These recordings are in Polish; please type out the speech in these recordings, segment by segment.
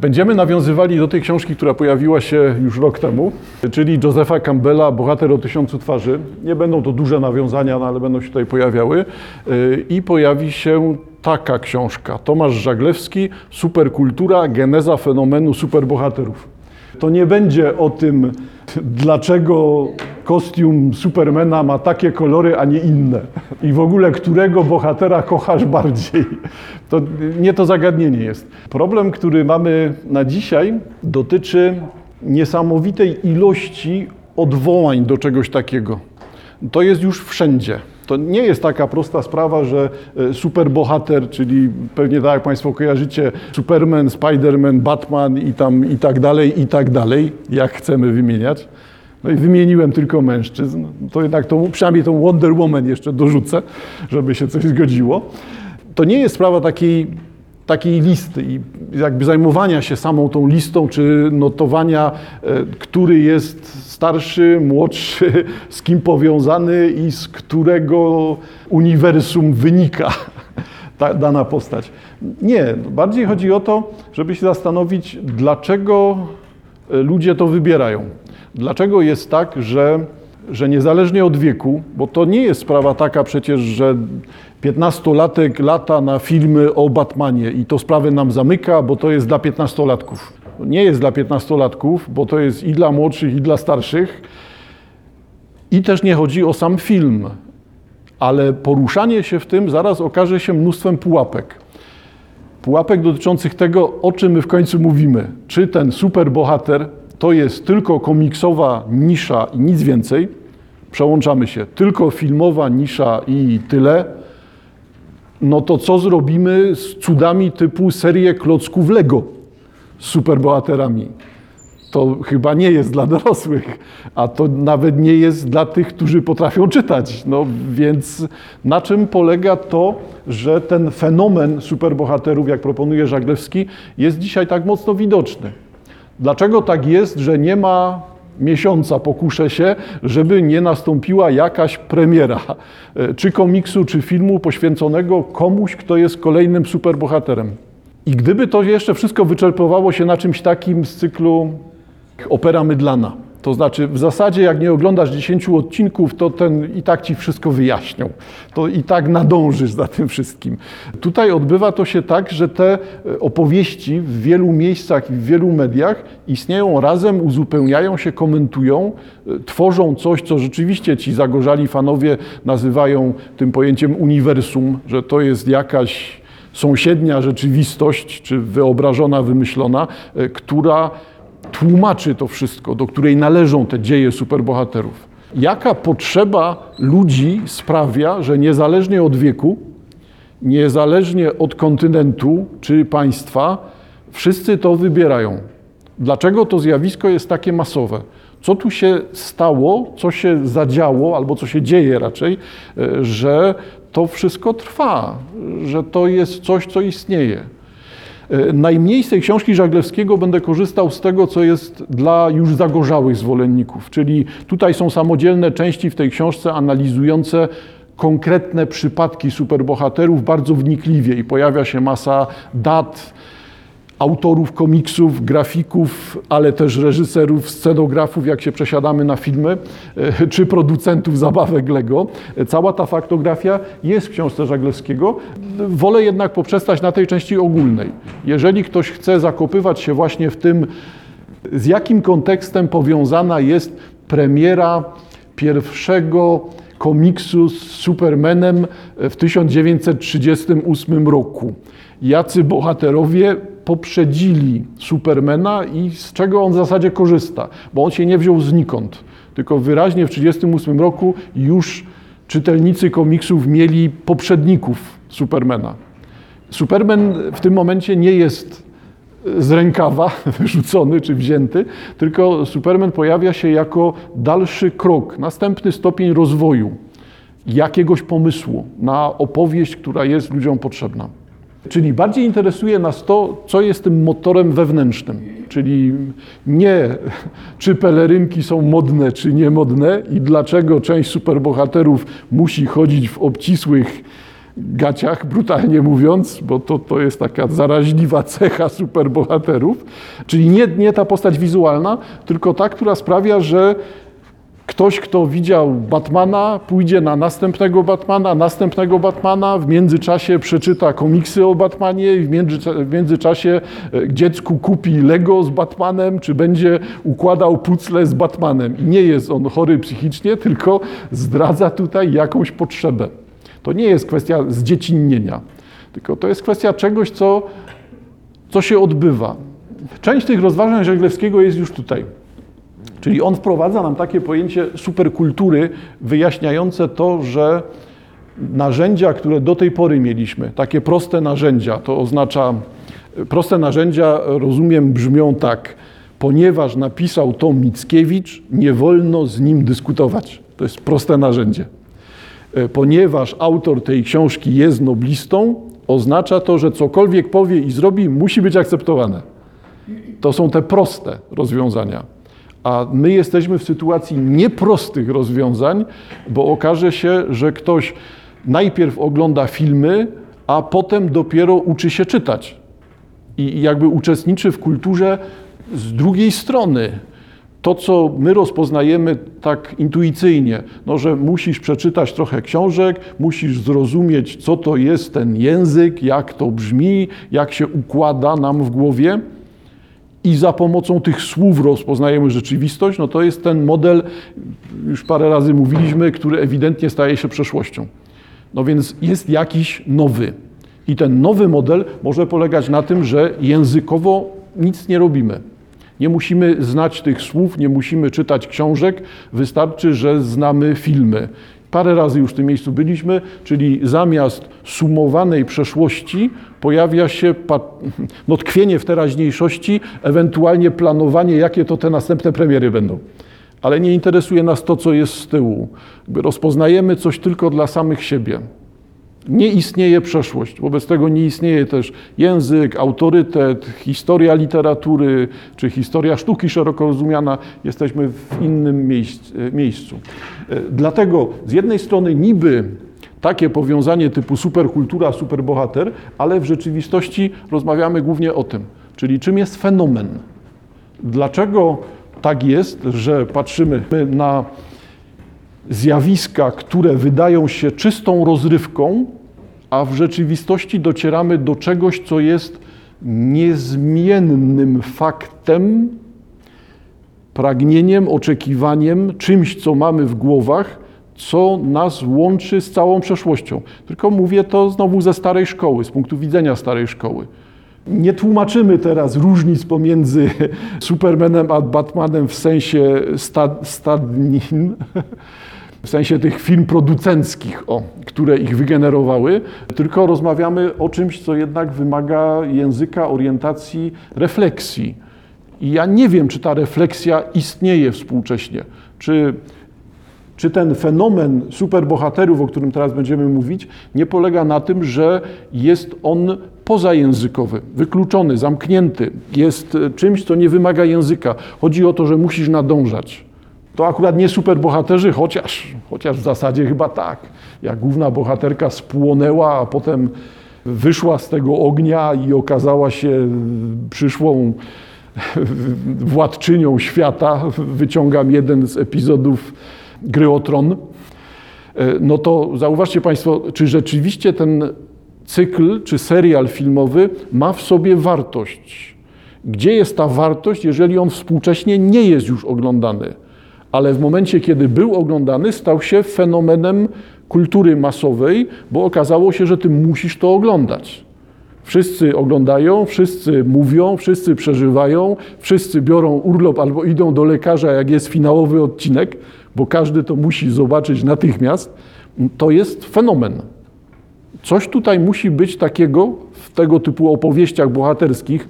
Będziemy nawiązywali do tej książki, która pojawiła się już rok temu, czyli Josepha Campbella, Bohater o tysiącu twarzy. Nie będą to duże nawiązania, no ale będą się tutaj pojawiały. Yy, I pojawi się taka książka. Tomasz Żaglewski, Superkultura, geneza fenomenu superbohaterów. To nie będzie o tym, dlaczego kostium Supermana ma takie kolory, a nie inne. I w ogóle, którego bohatera kochasz bardziej. To nie to zagadnienie jest. Problem, który mamy na dzisiaj, dotyczy niesamowitej ilości odwołań do czegoś takiego. To jest już wszędzie. To nie jest taka prosta sprawa, że e, superbohater, czyli pewnie tak jak Państwo kojarzycie, Superman, Spiderman, Batman i tam i tak dalej, i tak dalej, jak chcemy wymieniać. No i wymieniłem tylko mężczyzn, to jednak tą, przynajmniej tą Wonder Woman jeszcze dorzucę, żeby się coś zgodziło. To nie jest sprawa takiej, takiej listy i jakby zajmowania się samą tą listą, czy notowania, e, który jest starszy, młodszy, z kim powiązany i z którego uniwersum wynika ta dana postać. Nie, bardziej chodzi o to, żeby się zastanowić, dlaczego ludzie to wybierają. Dlaczego jest tak, że, że niezależnie od wieku, bo to nie jest sprawa taka przecież, że 15-latek lata na filmy o Batmanie i to sprawę nam zamyka, bo to jest dla 15-latków. Nie jest dla 15-latków, bo to jest i dla młodszych, i dla starszych. I też nie chodzi o sam film, ale poruszanie się w tym zaraz okaże się mnóstwem pułapek. Pułapek dotyczących tego, o czym my w końcu mówimy. Czy ten superbohater to jest tylko komiksowa nisza i nic więcej, przełączamy się, tylko filmowa nisza i tyle, no to co zrobimy z cudami typu serię klocków Lego z superbohaterami? To chyba nie jest dla dorosłych, a to nawet nie jest dla tych, którzy potrafią czytać. No więc na czym polega to, że ten fenomen superbohaterów, jak proponuje Żaglewski, jest dzisiaj tak mocno widoczny? Dlaczego tak jest, że nie ma miesiąca, pokuszę się, żeby nie nastąpiła jakaś premiera, e, czy komiksu, czy filmu poświęconego komuś, kto jest kolejnym superbohaterem? I gdyby to jeszcze wszystko wyczerpywało się na czymś takim z cyklu opera mydlana, to znaczy, w zasadzie, jak nie oglądasz 10 odcinków, to ten i tak ci wszystko wyjaśnią. To i tak nadążysz za tym wszystkim. Tutaj odbywa to się tak, że te e, opowieści w wielu miejscach i w wielu mediach istnieją razem, uzupełniają się, komentują, e, tworzą coś, co rzeczywiście ci zagorzali fanowie nazywają tym pojęciem uniwersum, że to jest jakaś sąsiednia rzeczywistość, czy wyobrażona, wymyślona, e, która tłumaczy to wszystko, do której należą te dzieje superbohaterów. Jaka potrzeba ludzi sprawia, że niezależnie od wieku, niezależnie od kontynentu czy państwa, wszyscy to wybierają. Dlaczego to zjawisko jest takie masowe? Co tu się stało, co się zadziało, albo co się dzieje raczej, e, że to wszystko trwa, że to jest coś, co istnieje. E, najmniej z tej książki Żaglewskiego będę korzystał z tego, co jest dla już zagorzałych zwolenników, czyli tutaj są samodzielne części w tej książce analizujące konkretne przypadki superbohaterów bardzo wnikliwie i pojawia się masa dat, autorów komiksów, grafików, ale też reżyserów, scenografów, jak się przesiadamy na filmy, e, czy producentów zabawek Lego. Cała ta faktografia jest w książce Żaglewskiego. Wolę jednak poprzestać na tej części ogólnej. Jeżeli ktoś chce zakopywać się właśnie w tym, z jakim kontekstem powiązana jest premiera pierwszego komiksu z Supermanem w 1938 roku. Jacy bohaterowie poprzedzili Supermana i z czego on w zasadzie korzysta, bo on się nie wziął znikąd, tylko wyraźnie w 1938 roku już czytelnicy komiksów mieli poprzedników Supermana. Superman w tym momencie nie jest z rękawa wyrzucony czy wzięty, tylko Superman pojawia się jako dalszy krok, następny stopień rozwoju jakiegoś pomysłu na opowieść, która jest ludziom potrzebna. Czyli bardziej interesuje nas to, co jest tym motorem wewnętrznym, czyli nie czy pelerynki są modne, czy niemodne i dlaczego część superbohaterów musi chodzić w obcisłych gaciach, brutalnie mówiąc, bo to, to jest taka zaraźliwa cecha superbohaterów. Czyli nie, nie ta postać wizualna, tylko ta, która sprawia, że Ktoś, kto widział Batmana, pójdzie na następnego Batmana, następnego Batmana, w międzyczasie przeczyta komiksy o Batmanie w, międzyczasie, w międzyczasie e, dziecku kupi Lego z Batmanem, czy będzie układał pucle z Batmanem. I nie jest on chory psychicznie, tylko zdradza tutaj jakąś potrzebę. To nie jest kwestia zdziecinnienia, tylko to jest kwestia czegoś, co, co się odbywa. Część tych rozważań Żeglewskiego jest już tutaj. Czyli on wprowadza nam takie pojęcie superkultury, wyjaśniające to, że narzędzia, które do tej pory mieliśmy, takie proste narzędzia, to oznacza, proste narzędzia, rozumiem, brzmią tak, ponieważ napisał to Mickiewicz, nie wolno z nim dyskutować. To jest proste narzędzie. E, ponieważ autor tej książki jest noblistą, oznacza to, że cokolwiek powie i zrobi, musi być akceptowane. To są te proste rozwiązania. A my jesteśmy w sytuacji nieprostych rozwiązań, bo okaże się, że ktoś najpierw ogląda filmy, a potem dopiero uczy się czytać. I jakby uczestniczy w kulturze z drugiej strony. To, co my rozpoznajemy tak intuicyjnie, no, że musisz przeczytać trochę książek, musisz zrozumieć, co to jest ten język, jak to brzmi, jak się układa nam w głowie i za pomocą tych słów rozpoznajemy rzeczywistość, no to jest ten model, już parę razy mówiliśmy, który ewidentnie staje się przeszłością. No więc jest jakiś nowy. I ten nowy model może polegać na tym, że językowo nic nie robimy. Nie musimy znać tych słów, nie musimy czytać książek, wystarczy, że znamy filmy. Parę razy już w tym miejscu byliśmy, czyli zamiast sumowanej przeszłości pojawia się no, tkwienie w teraźniejszości, ewentualnie planowanie, jakie to te następne premiery będą. Ale nie interesuje nas to, co jest z tyłu. Rozpoznajemy coś tylko dla samych siebie. Nie istnieje przeszłość, wobec tego nie istnieje też język, autorytet, historia literatury czy historia sztuki szeroko rozumiana. Jesteśmy w innym miejscu. E, dlatego z jednej strony niby takie powiązanie typu superkultura, superbohater, ale w rzeczywistości rozmawiamy głównie o tym, czyli czym jest fenomen. Dlaczego tak jest, że patrzymy na zjawiska, które wydają się czystą rozrywką, a w rzeczywistości docieramy do czegoś, co jest niezmiennym faktem, pragnieniem, oczekiwaniem, czymś, co mamy w głowach, co nas łączy z całą przeszłością. Tylko mówię to znowu ze starej szkoły, z punktu widzenia starej szkoły. Nie tłumaczymy teraz różnic pomiędzy Supermanem a Batmanem w sensie stad, stadnin, w sensie tych firm producenckich, o, które ich wygenerowały, tylko rozmawiamy o czymś, co jednak wymaga języka, orientacji, refleksji. I ja nie wiem, czy ta refleksja istnieje współcześnie. Czy, czy ten fenomen superbohaterów, o którym teraz będziemy mówić, nie polega na tym, że jest on pozajęzykowy, wykluczony, zamknięty, jest czymś, co nie wymaga języka. Chodzi o to, że musisz nadążać. To akurat nie superbohaterzy, chociaż, chociaż w zasadzie chyba tak. Jak główna bohaterka spłonęła, a potem wyszła z tego ognia i okazała się przyszłą władczynią świata, wyciągam jeden z epizodów Gry o Tron, no to zauważcie Państwo, czy rzeczywiście ten cykl czy serial filmowy ma w sobie wartość. Gdzie jest ta wartość, jeżeli on współcześnie nie jest już oglądany? Ale w momencie, kiedy był oglądany, stał się fenomenem kultury masowej, bo okazało się, że ty musisz to oglądać. Wszyscy oglądają, wszyscy mówią, wszyscy przeżywają, wszyscy biorą urlop albo idą do lekarza, jak jest finałowy odcinek, bo każdy to musi zobaczyć natychmiast. To jest fenomen. Coś tutaj musi być takiego w tego typu opowieściach bohaterskich.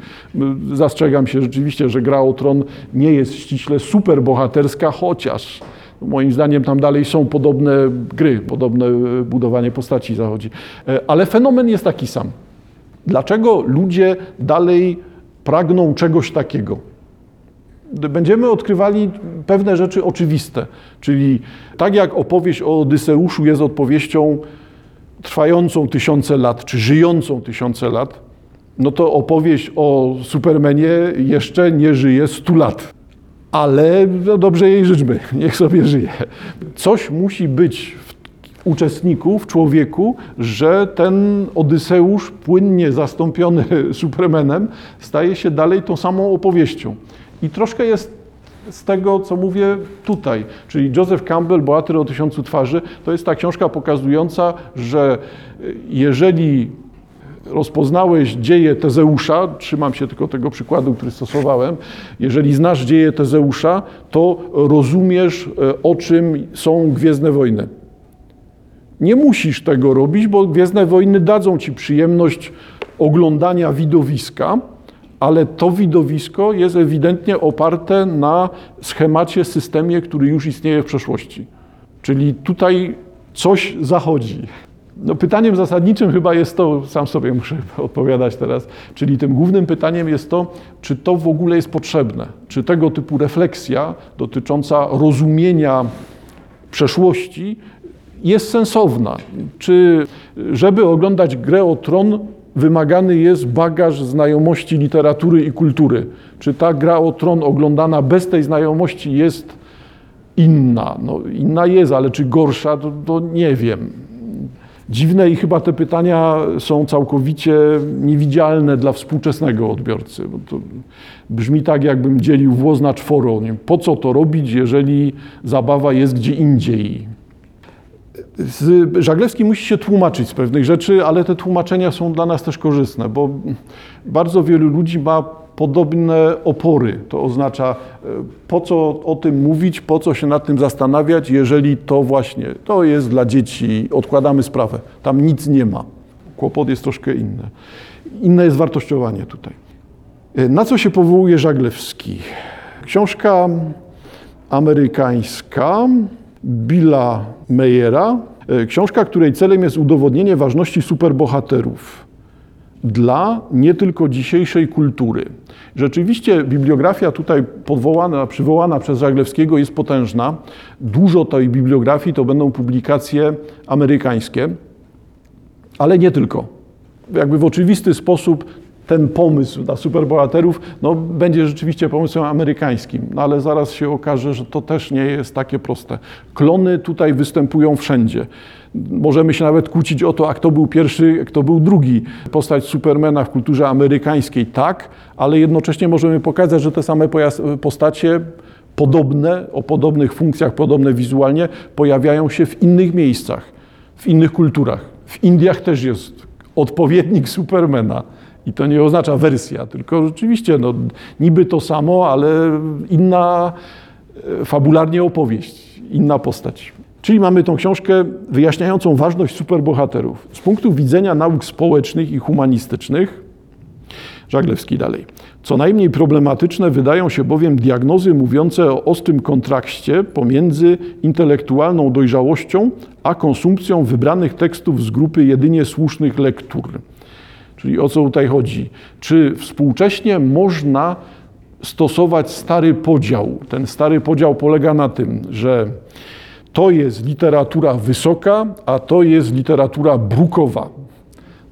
Zastrzegam się rzeczywiście, że gra o tron nie jest ściśle super bohaterska, chociaż moim zdaniem tam dalej są podobne gry, podobne budowanie postaci zachodzi. E, ale fenomen jest taki sam. Dlaczego ludzie dalej pragną czegoś takiego? Będziemy odkrywali pewne rzeczy oczywiste, czyli tak jak opowieść o Odyseuszu jest odpowiedzią trwającą tysiące lat, czy żyjącą tysiące lat, no to opowieść o Supermanie jeszcze nie żyje 100 lat. Ale no dobrze jej życzmy, niech sobie żyje. Coś musi być w uczestniku, w człowieku, że ten Odyseusz, płynnie zastąpiony Supermanem, staje się dalej tą samą opowieścią. I troszkę jest z tego, co mówię tutaj. Czyli Joseph Campbell, Bohater o tysiącu twarzy, to jest ta książka pokazująca, że jeżeli rozpoznałeś dzieje Tezeusza, trzymam się tylko tego przykładu, który stosowałem, jeżeli znasz dzieje Tezeusza, to rozumiesz, e, o czym są Gwiezdne Wojny. Nie musisz tego robić, bo Gwiezdne Wojny dadzą ci przyjemność oglądania widowiska, ale to widowisko jest ewidentnie oparte na schemacie, systemie, który już istnieje w przeszłości. Czyli tutaj coś zachodzi. No, pytaniem zasadniczym chyba jest to, sam sobie muszę odpowiadać teraz, czyli tym głównym pytaniem jest to, czy to w ogóle jest potrzebne, czy tego typu refleksja dotycząca rozumienia przeszłości jest sensowna, czy żeby oglądać grę o tron wymagany jest bagaż znajomości literatury i kultury. Czy ta gra o tron oglądana bez tej znajomości jest inna? No, inna jest, ale czy gorsza, to, to nie wiem. Dziwne i chyba te pytania są całkowicie niewidzialne dla współczesnego odbiorcy. Brzmi tak, jakbym dzielił włos na czworo. Po co to robić, jeżeli zabawa jest gdzie indziej? Żaglewski musi się tłumaczyć z pewnych rzeczy, ale te tłumaczenia są dla nas też korzystne, bo bardzo wielu ludzi ma podobne opory. To oznacza, e, po co o tym mówić, po co się nad tym zastanawiać, jeżeli to właśnie, to jest dla dzieci, odkładamy sprawę. Tam nic nie ma. Kłopot jest troszkę inny. Inne jest wartościowanie tutaj. E, na co się powołuje Żaglewski? Książka amerykańska, Billa Meyera. E, książka, której celem jest udowodnienie ważności superbohaterów dla nie tylko dzisiejszej kultury. Rzeczywiście bibliografia tutaj podwołana, przywołana przez Żaglewskiego jest potężna. Dużo tej bibliografii to będą publikacje amerykańskie, ale nie tylko. Jakby w oczywisty sposób ten pomysł na superbohaterów no, będzie rzeczywiście pomysłem amerykańskim, no, ale zaraz się okaże, że to też nie jest takie proste. Klony tutaj występują wszędzie. Możemy się nawet kłócić o to, a kto był pierwszy, kto był drugi. Postać Supermana w kulturze amerykańskiej tak, ale jednocześnie możemy pokazać, że te same postacie podobne, o podobnych funkcjach, podobne wizualnie, pojawiają się w innych miejscach, w innych kulturach. W Indiach też jest odpowiednik Supermana. I to nie oznacza wersja, tylko rzeczywiście no, niby to samo, ale inna e, fabularnie opowieść, inna postać. Czyli mamy tą książkę wyjaśniającą ważność superbohaterów. Z punktu widzenia nauk społecznych i humanistycznych, Żaglewski dalej. Co najmniej problematyczne wydają się bowiem diagnozy mówiące o ostrym kontrakcie pomiędzy intelektualną dojrzałością a konsumpcją wybranych tekstów z grupy jedynie słusznych lektur. Czyli o co tutaj chodzi? Czy współcześnie można stosować stary podział? Ten stary podział polega na tym, że to jest literatura wysoka, a to jest literatura brukowa.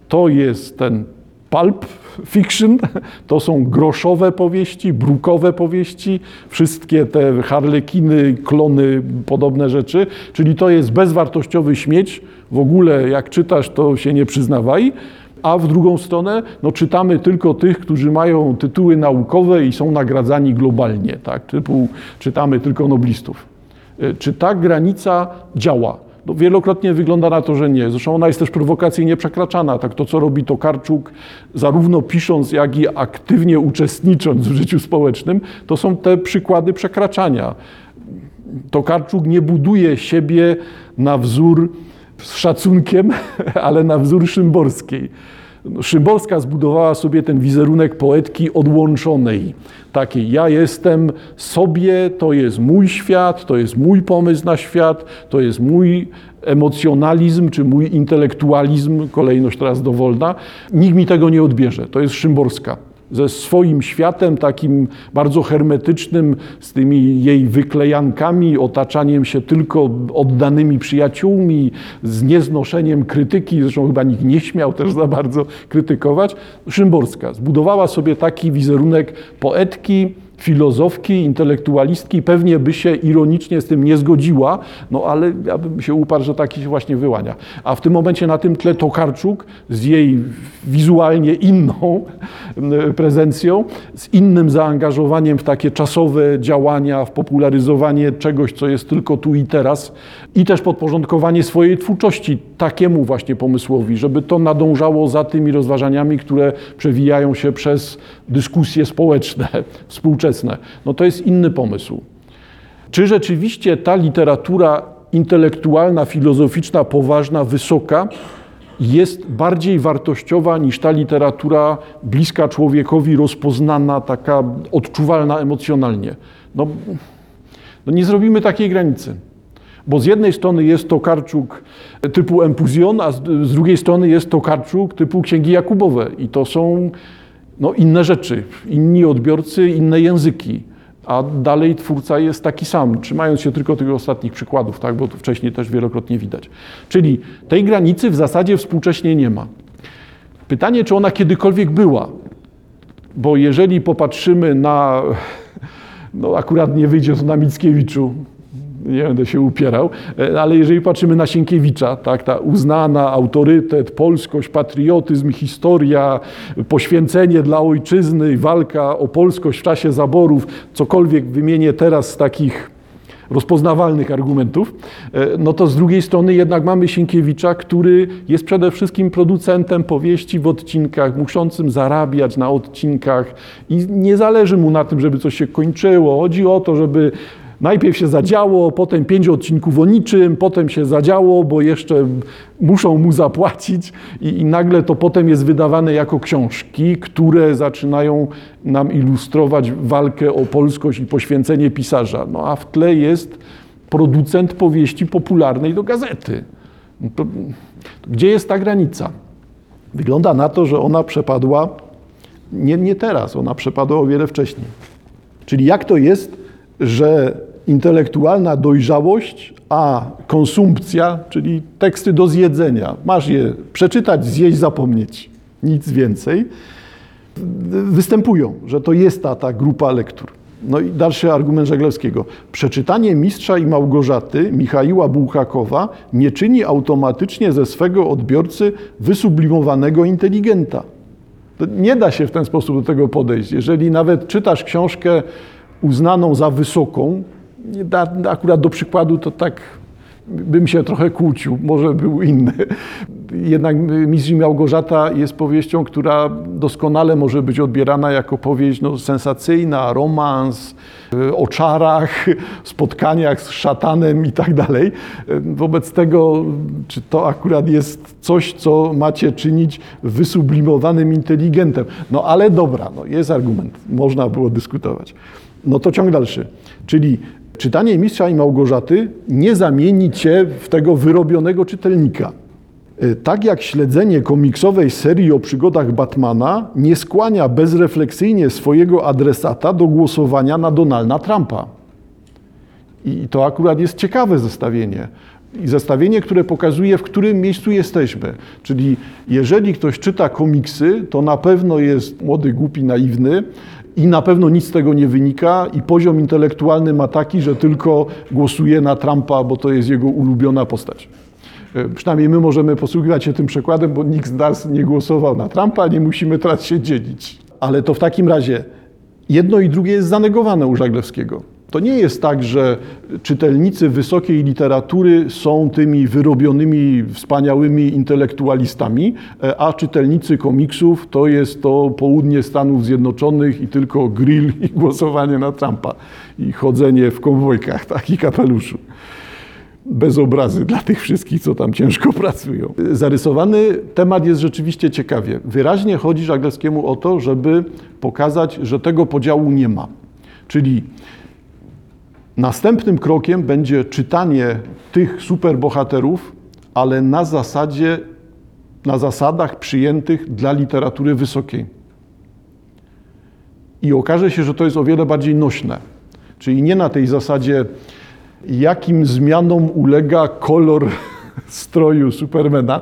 To jest ten pulp fiction, to są groszowe powieści, brukowe powieści, wszystkie te harlekiny, klony, podobne rzeczy, czyli to jest bezwartościowy śmieć, w ogóle jak czytasz, to się nie przyznawaj, a w drugą stronę no, czytamy tylko tych, którzy mają tytuły naukowe i są nagradzani globalnie, tak? typu czytamy tylko noblistów. E, czy ta granica działa? No, wielokrotnie wygląda na to, że nie. Zresztą ona jest też prowokacyjnie przekraczana. Tak to, co robi Tokarczuk, zarówno pisząc, jak i aktywnie uczestnicząc w życiu społecznym, to są te przykłady przekraczania. Tokarczuk nie buduje siebie na wzór z szacunkiem, ale na wzór Szymborskiej. Szymborska zbudowała sobie ten wizerunek poetki odłączonej. Takiej, ja jestem sobie, to jest mój świat, to jest mój pomysł na świat, to jest mój emocjonalizm czy mój intelektualizm, kolejność teraz dowolna. Nikt mi tego nie odbierze. To jest Szymborska. Ze swoim światem, takim bardzo hermetycznym, z tymi jej wyklejankami, otaczaniem się tylko oddanymi przyjaciółmi, z nieznoszeniem krytyki, zresztą chyba nikt nie śmiał też za bardzo krytykować. Szymborska zbudowała sobie taki wizerunek poetki, filozofki, intelektualistki pewnie by się ironicznie z tym nie zgodziła, no ale ja bym się uparł, że taki się właśnie wyłania. A w tym momencie na tym tle Tokarczuk z jej wizualnie inną prezencją, z innym zaangażowaniem w takie czasowe działania, w popularyzowanie czegoś, co jest tylko tu i teraz i też podporządkowanie swojej twórczości takiemu właśnie pomysłowi, żeby to nadążało za tymi rozważaniami, które przewijają się przez dyskusje społeczne, współczesne. No to jest inny pomysł. Czy rzeczywiście ta literatura intelektualna, filozoficzna, poważna, wysoka jest bardziej wartościowa niż ta literatura bliska człowiekowi, rozpoznana, taka odczuwalna emocjonalnie? No, no nie zrobimy takiej granicy. Bo z jednej strony jest to Karczuk typu Empuzjon, a z drugiej strony jest to Karczuk typu Księgi Jakubowe. I to są no, inne rzeczy, inni odbiorcy, inne języki. A dalej twórca jest taki sam, trzymając się tylko tych ostatnich przykładów, tak, bo to wcześniej też wielokrotnie widać. Czyli tej granicy w zasadzie współcześnie nie ma. Pytanie, czy ona kiedykolwiek była? Bo jeżeli popatrzymy na, no akurat nie wyjdzie to na Mickiewiczu, nie będę się upierał, e, ale jeżeli patrzymy na Sienkiewicza, tak, ta uznana autorytet, polskość, patriotyzm, historia, poświęcenie dla ojczyzny, walka o polskość w czasie zaborów, cokolwiek wymienię teraz z takich rozpoznawalnych argumentów, e, no to z drugiej strony jednak mamy Sienkiewicza, który jest przede wszystkim producentem powieści w odcinkach, muszącym zarabiać na odcinkach i nie zależy mu na tym, żeby coś się kończyło. Chodzi o to, żeby Najpierw się zadziało, potem pięć odcinków o niczym, potem się zadziało, bo jeszcze muszą mu zapłacić i, i, nagle to potem jest wydawane jako książki, które zaczynają nam ilustrować walkę o polskość i poświęcenie pisarza. No a w tle jest producent powieści popularnej do gazety. No to, gdzie jest ta granica? Wygląda na to, że ona przepadła nie, nie teraz, ona przepadła o wiele wcześniej. Czyli jak to jest, że intelektualna dojrzałość, a konsumpcja, czyli teksty do zjedzenia, masz je przeczytać, zjeść, zapomnieć, nic więcej, występują, że to jest ta, ta grupa lektur. No i dalszy argument Żeglewskiego. Przeczytanie Mistrza i Małgorzaty Michaiła Bułhakowa nie czyni automatycznie ze swego odbiorcy wysublimowanego inteligenta. Nie da się w ten sposób do tego podejść. Jeżeli nawet czytasz książkę uznaną za wysoką, akurat do przykładu to tak bym się trochę kłócił, może był inny. Jednak Mistrz Małgorzata jest powieścią, która doskonale może być odbierana jako powieść no, sensacyjna, romans, o czarach, spotkaniach z szatanem i tak dalej. Wobec tego, czy to akurat jest coś, co macie czynić wysublimowanym inteligentem. No ale dobra, no, jest argument, można było dyskutować. No to ciąg dalszy. Czyli czytanie Mistrza i Małgorzaty nie zamieni cię w tego wyrobionego czytelnika. E, tak jak śledzenie komiksowej serii o przygodach Batmana nie skłania bezrefleksyjnie swojego adresata do głosowania na Donalda Trumpa. I to akurat jest ciekawe zestawienie. I zestawienie, które pokazuje, w którym miejscu jesteśmy. Czyli jeżeli ktoś czyta komiksy, to na pewno jest młody, głupi, naiwny, i na pewno nic z tego nie wynika i poziom intelektualny ma taki, że tylko głosuje na Trumpa, bo to jest jego ulubiona postać. E, przynajmniej my możemy posługiwać się tym przykładem, bo nikt z nas nie głosował na Trumpa, nie musimy teraz się dzielić. Ale to w takim razie jedno i drugie jest zanegowane u Żaglewskiego. To nie jest tak, że czytelnicy wysokiej literatury są tymi wyrobionymi, wspaniałymi intelektualistami, e, a czytelnicy komiksów to jest to południe Stanów Zjednoczonych i tylko grill i głosowanie na Trumpa i chodzenie w konwojkach, tak, i kapeluszu. Bez obrazy dla tych wszystkich, co tam ciężko pracują. Zarysowany temat jest rzeczywiście ciekawie. Wyraźnie chodzi Żaglewskiemu o to, żeby pokazać, że tego podziału nie ma. Czyli Następnym krokiem będzie czytanie tych superbohaterów, ale na zasadzie, na zasadach przyjętych dla literatury wysokiej. i okaże się, że to jest o wiele bardziej nośne. Czyli nie na tej zasadzie, jakim zmianom ulega kolor stroju Supermana,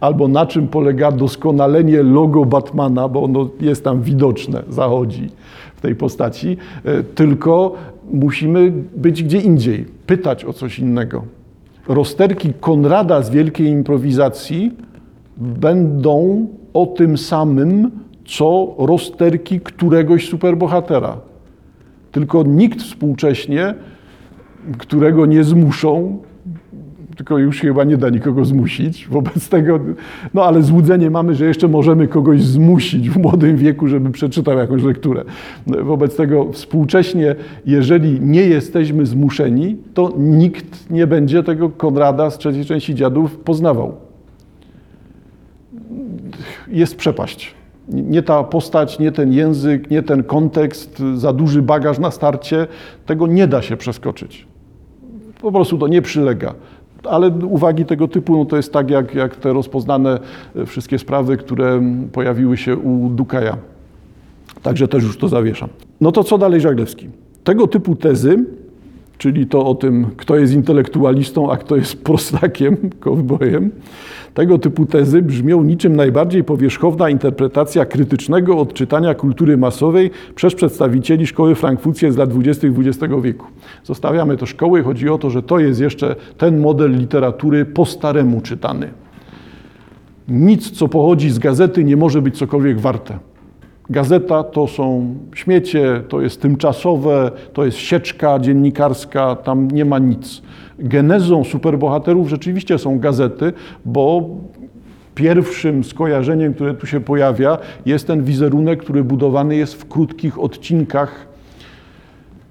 albo na czym polega doskonalenie logo Batmana, bo ono jest tam widoczne, zachodzi w tej postaci, e, tylko musimy być gdzie indziej, pytać o coś innego. Rozterki Konrada z Wielkiej Improwizacji będą o tym samym, co rozterki któregoś superbohatera. Tylko nikt współcześnie, którego nie zmuszą, tylko już chyba nie da nikogo zmusić. Wobec tego, no ale złudzenie mamy, że jeszcze możemy kogoś zmusić w młodym wieku, żeby przeczytał jakąś lekturę. Wobec tego współcześnie, jeżeli nie jesteśmy zmuszeni, to nikt nie będzie tego Konrada z trzeciej części dziadów poznawał. Jest przepaść. Nie ta postać, nie ten język, nie ten kontekst, za duży bagaż na starcie, tego nie da się przeskoczyć. Po prostu to nie przylega ale uwagi tego typu no to jest tak jak, jak te rozpoznane wszystkie sprawy, które pojawiły się u Dukaja. Także też już to zawieszam. No to co dalej Żaglewski? Tego typu tezy, czyli to o tym, kto jest intelektualistą, a kto jest prostakiem, kowbojem, tego typu tezy brzmią niczym najbardziej powierzchowna interpretacja krytycznego odczytania kultury masowej przez przedstawicieli szkoły frankfurckiej z lat 20. XX wieku. Zostawiamy to szkoły, chodzi o to, że to jest jeszcze ten model literatury po staremu czytany. Nic, co pochodzi z gazety, nie może być cokolwiek warte. Gazeta to są śmiecie, to jest tymczasowe, to jest sieczka dziennikarska, tam nie ma nic. Genezą superbohaterów rzeczywiście są gazety, bo pierwszym skojarzeniem, które tu się pojawia, jest ten wizerunek, który budowany jest w krótkich odcinkach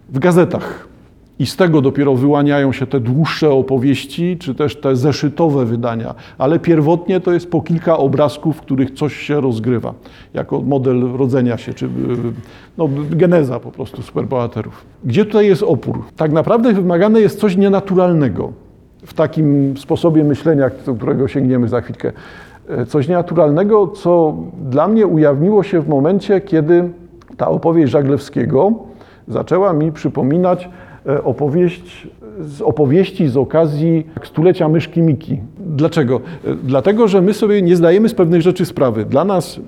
w gazetach. I z tego dopiero wyłaniają się te dłuższe opowieści, czy też te zeszytowe wydania. Ale pierwotnie to jest po kilka obrazków, w których coś się rozgrywa, jako model rodzenia się, czy no, geneza po prostu superbohaterów. Gdzie tutaj jest opór? Tak naprawdę wymagane jest coś nienaturalnego w takim sposobie myślenia, do którego sięgniemy za chwilkę. E, coś nienaturalnego, co dla mnie ujawniło się w momencie, kiedy ta opowieść Żaglewskiego zaczęła mi przypominać opowieść z opowieści z okazji stulecia myszki Miki. Dlaczego? E, dlatego, że my sobie nie zdajemy z pewnych rzeczy sprawy. Dla nas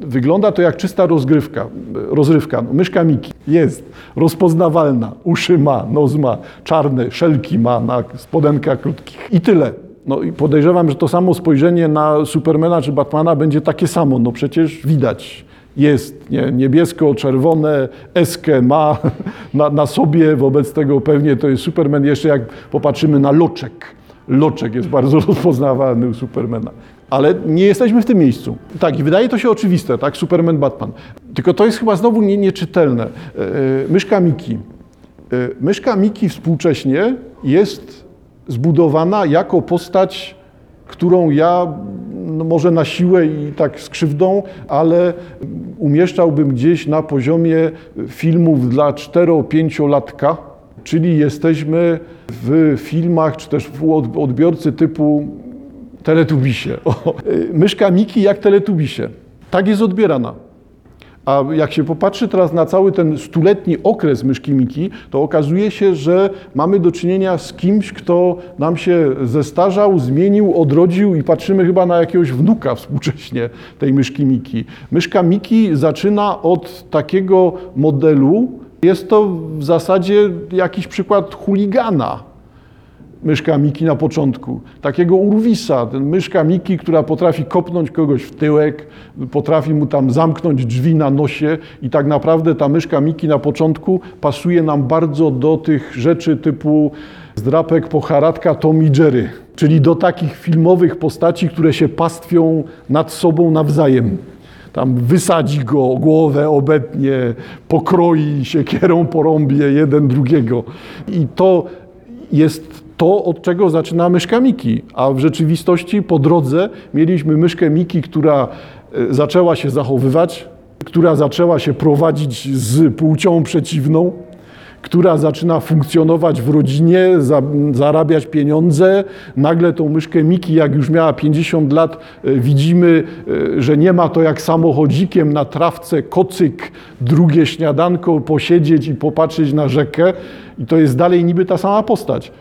wygląda to jak czysta rozgrywka, e, rozrywka. No, myszka Miki jest rozpoznawalna, uszy ma, nos ma, czarne, szelki ma na spodenkach krótkich i tyle. No i podejrzewam, że to samo spojrzenie na Supermana czy Batmana będzie takie samo. No przecież widać jest nie, niebiesko-czerwone, eskę ma na, na, sobie, wobec tego pewnie to jest Superman. Jeszcze jak popatrzymy na loczek, loczek jest bardzo rozpoznawalny u Supermana. Ale nie jesteśmy w tym miejscu. Tak, i wydaje to się oczywiste, tak, Superman, Batman. Tylko to jest chyba znowu nie, nieczytelne. E, myszka Miki. E, myszka Miki współcześnie jest zbudowana jako postać, którą ja no może na siłę i tak z krzywdą, ale umieszczałbym gdzieś na poziomie filmów dla 4-5-latka, czyli jesteśmy w filmach, czy też w odbiorcy typu Teletubisie. O, myszka Miki jak Teletubisie. Tak jest odbierana. A jak się popatrzy teraz na cały ten stuletni okres myszki Miki, to okazuje się, że mamy do czynienia z kimś, kto nam się zestarzał, zmienił, odrodził i patrzymy chyba na jakiegoś wnuka współcześnie tej myszki Miki. Myszka Miki zaczyna od takiego modelu, jest to w zasadzie jakiś przykład chuligana myszka Miki na początku. Takiego urwisa, ten myszka Miki, która potrafi kopnąć kogoś w tyłek, potrafi mu tam zamknąć drzwi na nosie i tak naprawdę ta myszka Miki na początku pasuje nam bardzo do tych rzeczy typu zdrapek pocharatka Tom i Jerry, czyli do takich filmowych postaci, które się pastwią nad sobą nawzajem tam wysadzi go, głowę obetnie, pokroi siekierą porąbie jeden drugiego. I to jest to, od czego zaczyna myszka Miki, a w rzeczywistości po drodze mieliśmy myszkę Miki, która e, zaczęła się zachowywać, która zaczęła się prowadzić z płcią przeciwną, która zaczyna funkcjonować w rodzinie, za, zarabiać pieniądze. Nagle tą myszkę Miki, jak już miała 50 lat, e, widzimy, e, że nie ma to jak samochodzikiem na trawce, kocyk, drugie śniadanko, posiedzieć i popatrzeć na rzekę. I to jest dalej niby ta sama postać.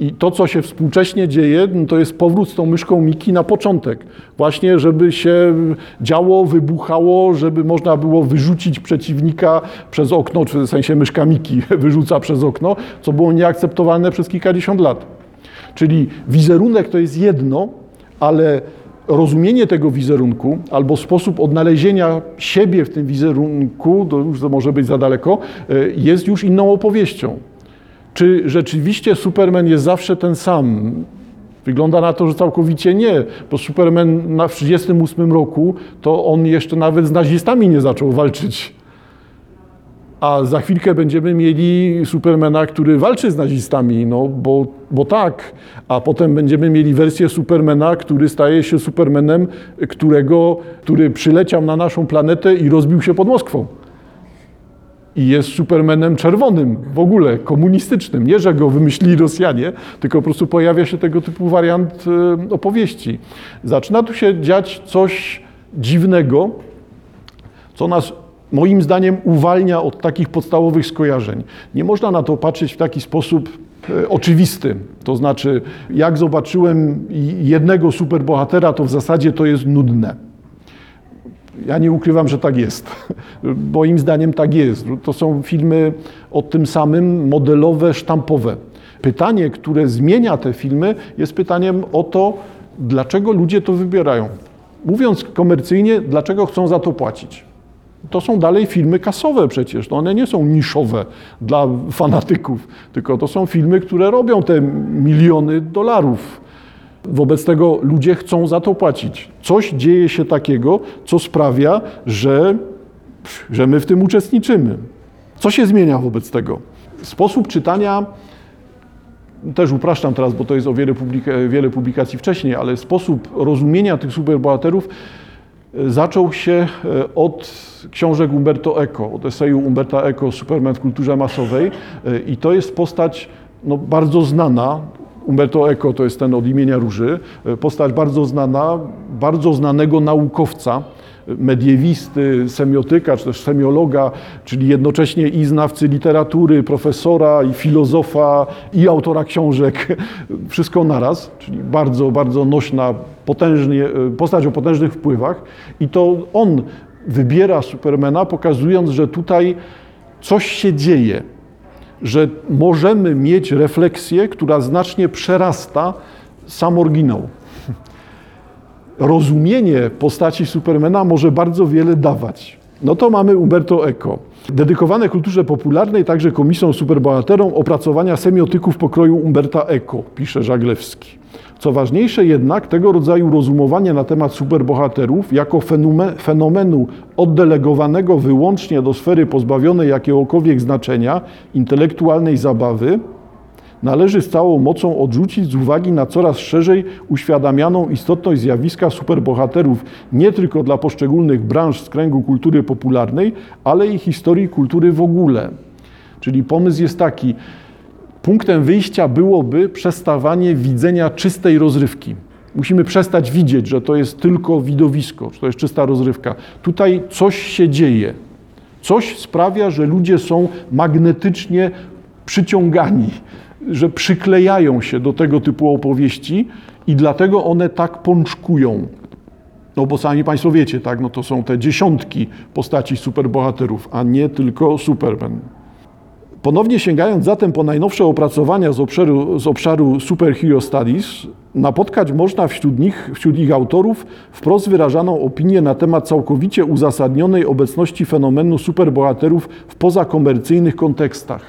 I to, co się współcześnie dzieje, no to jest powrót z tą myszką Miki na początek. Właśnie, żeby się działo, wybuchało, żeby można było wyrzucić przeciwnika przez okno, czy w sensie myszka Miki wyrzuca przez okno, co było nieakceptowalne przez kilkadziesiąt lat. Czyli wizerunek to jest jedno, ale rozumienie tego wizerunku albo sposób odnalezienia siebie w tym wizerunku, to już to może być za daleko, e, jest już inną opowieścią. Czy rzeczywiście Superman jest zawsze ten sam? Wygląda na to, że całkowicie nie, bo Superman na 1938 roku to on jeszcze nawet z nazistami nie zaczął walczyć. A za chwilkę będziemy mieli Supermana, który walczy z nazistami, no bo, bo tak. A potem będziemy mieli wersję Supermana, który staje się Supermanem, którego, który przyleciał na naszą planetę i rozbił się pod Moskwą i jest Supermanem czerwonym, w ogóle komunistycznym. Nie, że go wymyślili Rosjanie, tylko po prostu pojawia się tego typu wariant e, opowieści. Zaczyna tu się dziać coś dziwnego, co nas moim zdaniem uwalnia od takich podstawowych skojarzeń. Nie można na to patrzeć w taki sposób e, oczywisty. To znaczy, jak zobaczyłem jednego superbohatera, to w zasadzie to jest nudne. Ja nie ukrywam, że tak jest. Moim zdaniem tak jest. To są filmy o tym samym, modelowe, sztampowe. Pytanie, które zmienia te filmy, jest pytaniem o to, dlaczego ludzie to wybierają. Mówiąc komercyjnie, dlaczego chcą za to płacić. To są dalej filmy kasowe przecież. No one nie są niszowe dla fanatyków, tylko to są filmy, które robią te miliony dolarów. Wobec tego ludzie chcą za to płacić. Coś dzieje się takiego, co sprawia, że, że my w tym uczestniczymy. Co się zmienia wobec tego? Sposób czytania, też upraszczam teraz, bo to jest o wiele, publika wiele publikacji wcześniej, ale sposób rozumienia tych superbohaterów e, zaczął się e, od książek Umberto Eco, od eseju Umberta Eco Superman w kulturze masowej e, i to jest postać no, bardzo znana, Umberto Eco to jest ten od imienia Róży, postać bardzo znana, bardzo znanego naukowca, mediewisty, semiotyka, czy też semiologa, czyli jednocześnie i znawcy literatury, profesora, i filozofa, i autora książek, wszystko naraz, czyli bardzo, bardzo nośna, potężnie, postać o potężnych wpływach. I to on wybiera Supermana, pokazując, że tutaj coś się dzieje że możemy mieć refleksję, która znacznie przerasta sam oryginał. Rozumienie postaci Supermana może bardzo wiele dawać. No to mamy Umberto Eco. Dedykowane kulturze popularnej, także komisją superbohaterom opracowania semiotyków pokroju Umberta Eco, pisze Żaglewski. Co ważniejsze jednak, tego rodzaju rozumowanie na temat superbohaterów jako fenomenu oddelegowanego wyłącznie do sfery pozbawionej jakiegokolwiek znaczenia, intelektualnej zabawy, należy z całą mocą odrzucić z uwagi na coraz szerzej uświadamianą istotność zjawiska superbohaterów nie tylko dla poszczególnych branż z kręgu kultury popularnej, ale i historii kultury w ogóle. Czyli pomysł jest taki, Punktem wyjścia byłoby przestawanie widzenia czystej rozrywki. Musimy przestać widzieć, że to jest tylko widowisko, że to jest czysta rozrywka. Tutaj coś się dzieje. Coś sprawia, że ludzie są magnetycznie przyciągani, że przyklejają się do tego typu opowieści i dlatego one tak pączkują. No bo sami Państwo wiecie, tak, no to są te dziesiątki postaci superbohaterów, a nie tylko Superman. Ponownie sięgając zatem po najnowsze opracowania z obszaru, z obszaru Superhero Studies, napotkać można wśród nich, wśród ich autorów wprost wyrażaną opinię na temat całkowicie uzasadnionej obecności fenomenu superbohaterów w pozakomercyjnych kontekstach.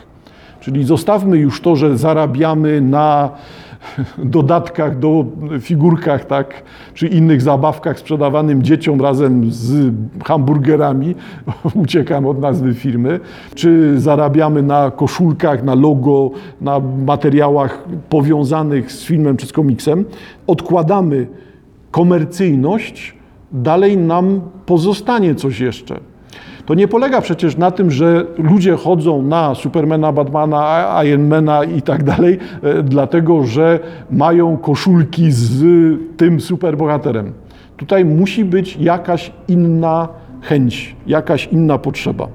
Czyli zostawmy już to, że zarabiamy na dodatkach do figurkach, tak, czy innych zabawkach sprzedawanym dzieciom razem z hamburgerami, uciekam od nazwy firmy, czy zarabiamy na koszulkach, na logo, na materiałach powiązanych z filmem czy z komiksem, odkładamy komercyjność, dalej nam pozostanie coś jeszcze. To nie polega przecież na tym, że ludzie chodzą na Supermana, Batmana, Ironmana i tak dalej, e, dlatego że mają koszulki z tym superbohaterem. Tutaj musi być jakaś inna chęć, jakaś inna potrzeba.